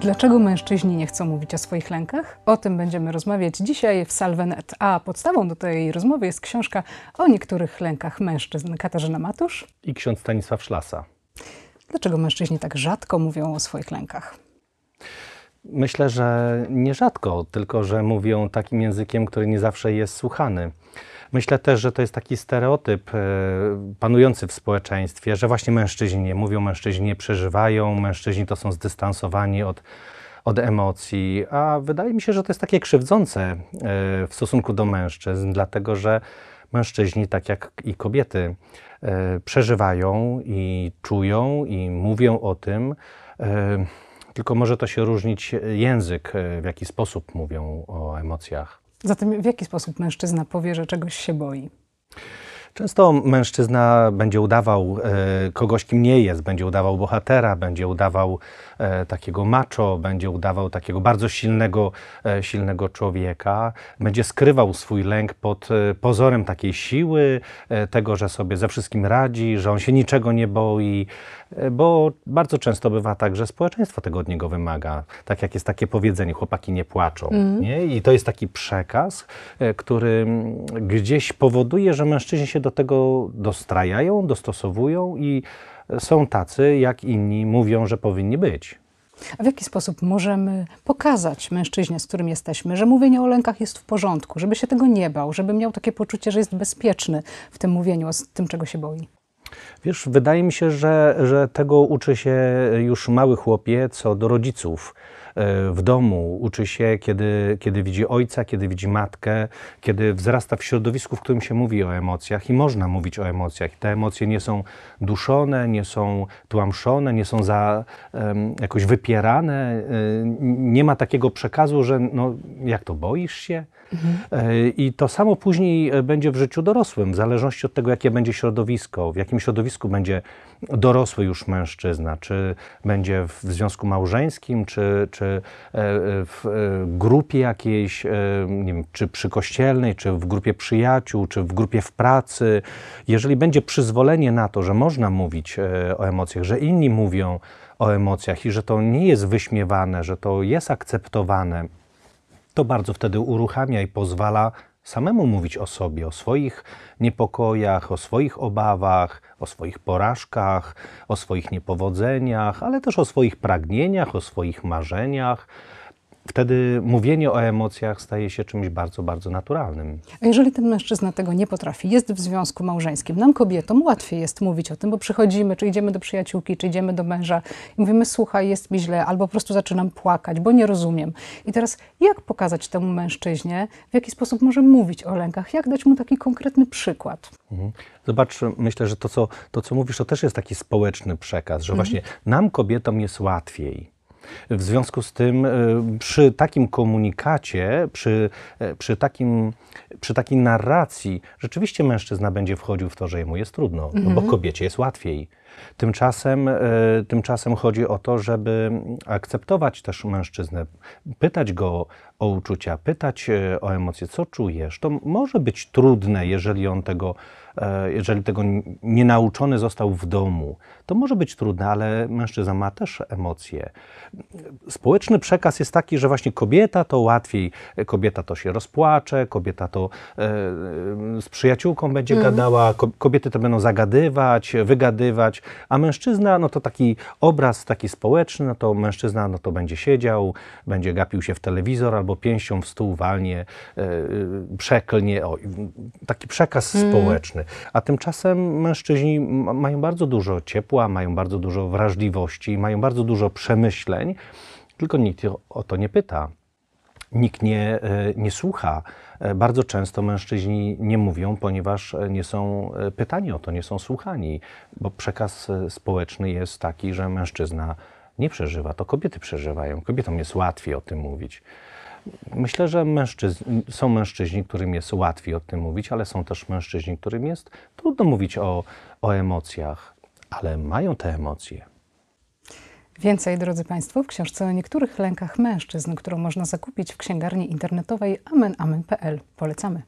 Dlaczego mężczyźni nie chcą mówić o swoich lękach? O tym będziemy rozmawiać dzisiaj w Salvenet. A podstawą do tej rozmowy jest książka o niektórych lękach mężczyzn. Katarzyna Matusz. I ksiądz Stanisław Szlasa. Dlaczego mężczyźni tak rzadko mówią o swoich lękach? Myślę, że nierzadko, tylko że mówią takim językiem, który nie zawsze jest słuchany. Myślę też, że to jest taki stereotyp e, panujący w społeczeństwie, że właśnie mężczyźni nie mówią, mężczyźni nie przeżywają, mężczyźni to są zdystansowani od, od emocji, a wydaje mi się, że to jest takie krzywdzące e, w stosunku do mężczyzn, dlatego że mężczyźni, tak jak i kobiety, e, przeżywają i czują i mówią o tym. Tylko może to się różnić język, w jaki sposób mówią o emocjach. Zatem w jaki sposób mężczyzna powie, że czegoś się boi? Często mężczyzna będzie udawał e, kogoś, kim nie jest, będzie udawał bohatera, będzie udawał e, takiego macho, będzie udawał takiego bardzo silnego, e, silnego człowieka, będzie skrywał swój lęk pod e, pozorem takiej siły, e, tego, że sobie ze wszystkim radzi, że on się niczego nie boi, e, bo bardzo często bywa tak, że społeczeństwo tego od niego wymaga. Tak jak jest takie powiedzenie, chłopaki nie płaczą. Mhm. Nie? I to jest taki przekaz, który mm, gdzieś powoduje, że mężczyźni się do tego dostrajają, dostosowują i są tacy, jak inni mówią, że powinni być. A w jaki sposób możemy pokazać mężczyźnie, z którym jesteśmy, że mówienie o lękach jest w porządku, żeby się tego nie bał, żeby miał takie poczucie, że jest bezpieczny w tym mówieniu o tym, czego się boi? Wiesz, wydaje mi się, że, że tego uczy się już mały chłopiec od rodziców w domu. Uczy się, kiedy, kiedy widzi ojca, kiedy widzi matkę, kiedy wzrasta w środowisku, w którym się mówi o emocjach i można mówić o emocjach. Te emocje nie są duszone, nie są tłamszone, nie są za, jakoś wypierane. E, Nie ma takiego przekazu, że no, jak to, boisz się? E, I to samo później e, będzie w życiu dorosłym, w zależności od tego, jakie będzie środowisko, w jakim środowisku będzie dorosły już mężczyzna, czy będzie w związku małżeńskim, czy, czy e, w e, grupie jakiejś, e, nie wiem, czy przykościelnej, czy w grupie przyjaciół, czy w grupie w pracy. Jeżeli będzie przyzwolenie na to, że można mówić e, o emocjach, że inni mówią o emocjach i że to nie jest wyśmiewane, że to jest akceptowane, to bardzo wtedy uruchamia i pozwala samemu mówić o sobie, o swoich niepokojach, o swoich obawach, o swoich porażkach, o swoich niepowodzeniach, ale też o swoich pragnieniach, o swoich marzeniach. Wtedy mówienie o emocjach staje się czymś bardzo, bardzo naturalnym. A jeżeli ten mężczyzna tego nie potrafi, jest w związku małżeńskim, nam kobietom łatwiej jest mówić o tym, bo przychodzimy, czy idziemy do przyjaciółki, czy idziemy do męża i mówimy, słuchaj, jest mi źle, albo po prostu zaczynam płakać, bo nie rozumiem. I teraz jak pokazać temu mężczyźnie, w jaki sposób może mówić o lękach, jak dać mu taki konkretny przykład? Mhm. Zobacz, myślę, że to co, to, co mówisz, to też jest taki społeczny przekaz, że właśnie nam, kobietom, jest łatwiej. W związku z tym, y, przy takim komunikacie, przy, y, przy, takim, przy takiej narracji, rzeczywiście mężczyzna będzie wchodził w to, że jemu jest trudno, no bo kobiecie jest łatwiej. Tymczasem, y, tymczasem chodzi o to, żeby akceptować też mężczyznę, pytać go o uczucia, pytać y, o emocje, co czujesz. To może być trudne, jeżeli on tego, e, jeżeli tego nie nauczony został w domu. To może być trudne, ale mężczyzna ma też emocje. Społeczny przekaz jest taki, że właśnie kobieta to łatwiej, kobieta to się rozpłacze, kobieta to e, z przyjaciółką będzie gadała, ko- kobiety to będą zagadywać, wygadywać, a mężczyzna, no to taki obraz taki społeczny, no to mężczyzna no to będzie siedział, będzie gapił się w telewizor albo pięścią w stół walnie, e, przeklnie, o, taki przekaz społeczny. A tymczasem mężczyźni mają bardzo dużo ciepła, mają bardzo dużo wrażliwości, mają bardzo dużo przemyśleń, tylko nikt o to nie pyta. Nikt nie, e, nie słucha. E, Bardzo często mężczyźni nie mówią, ponieważ e, nie są pytani o to, nie są słuchani, bo przekaz społeczny jest taki, że mężczyzna nie przeżywa, to kobiety przeżywają. Kobietom jest łatwiej o tym mówić. Myślę, że są mężczyźni, którym jest łatwiej o tym mówić, ale są też mężczyźni, którym jest trudno mówić o, o emocjach, ale mają te emocje. Więcej, drodzy Państwo, w książce o niektórych lękach mężczyzn, którą można zakupić w księgarni internetowej amenamen.pl. Polecamy.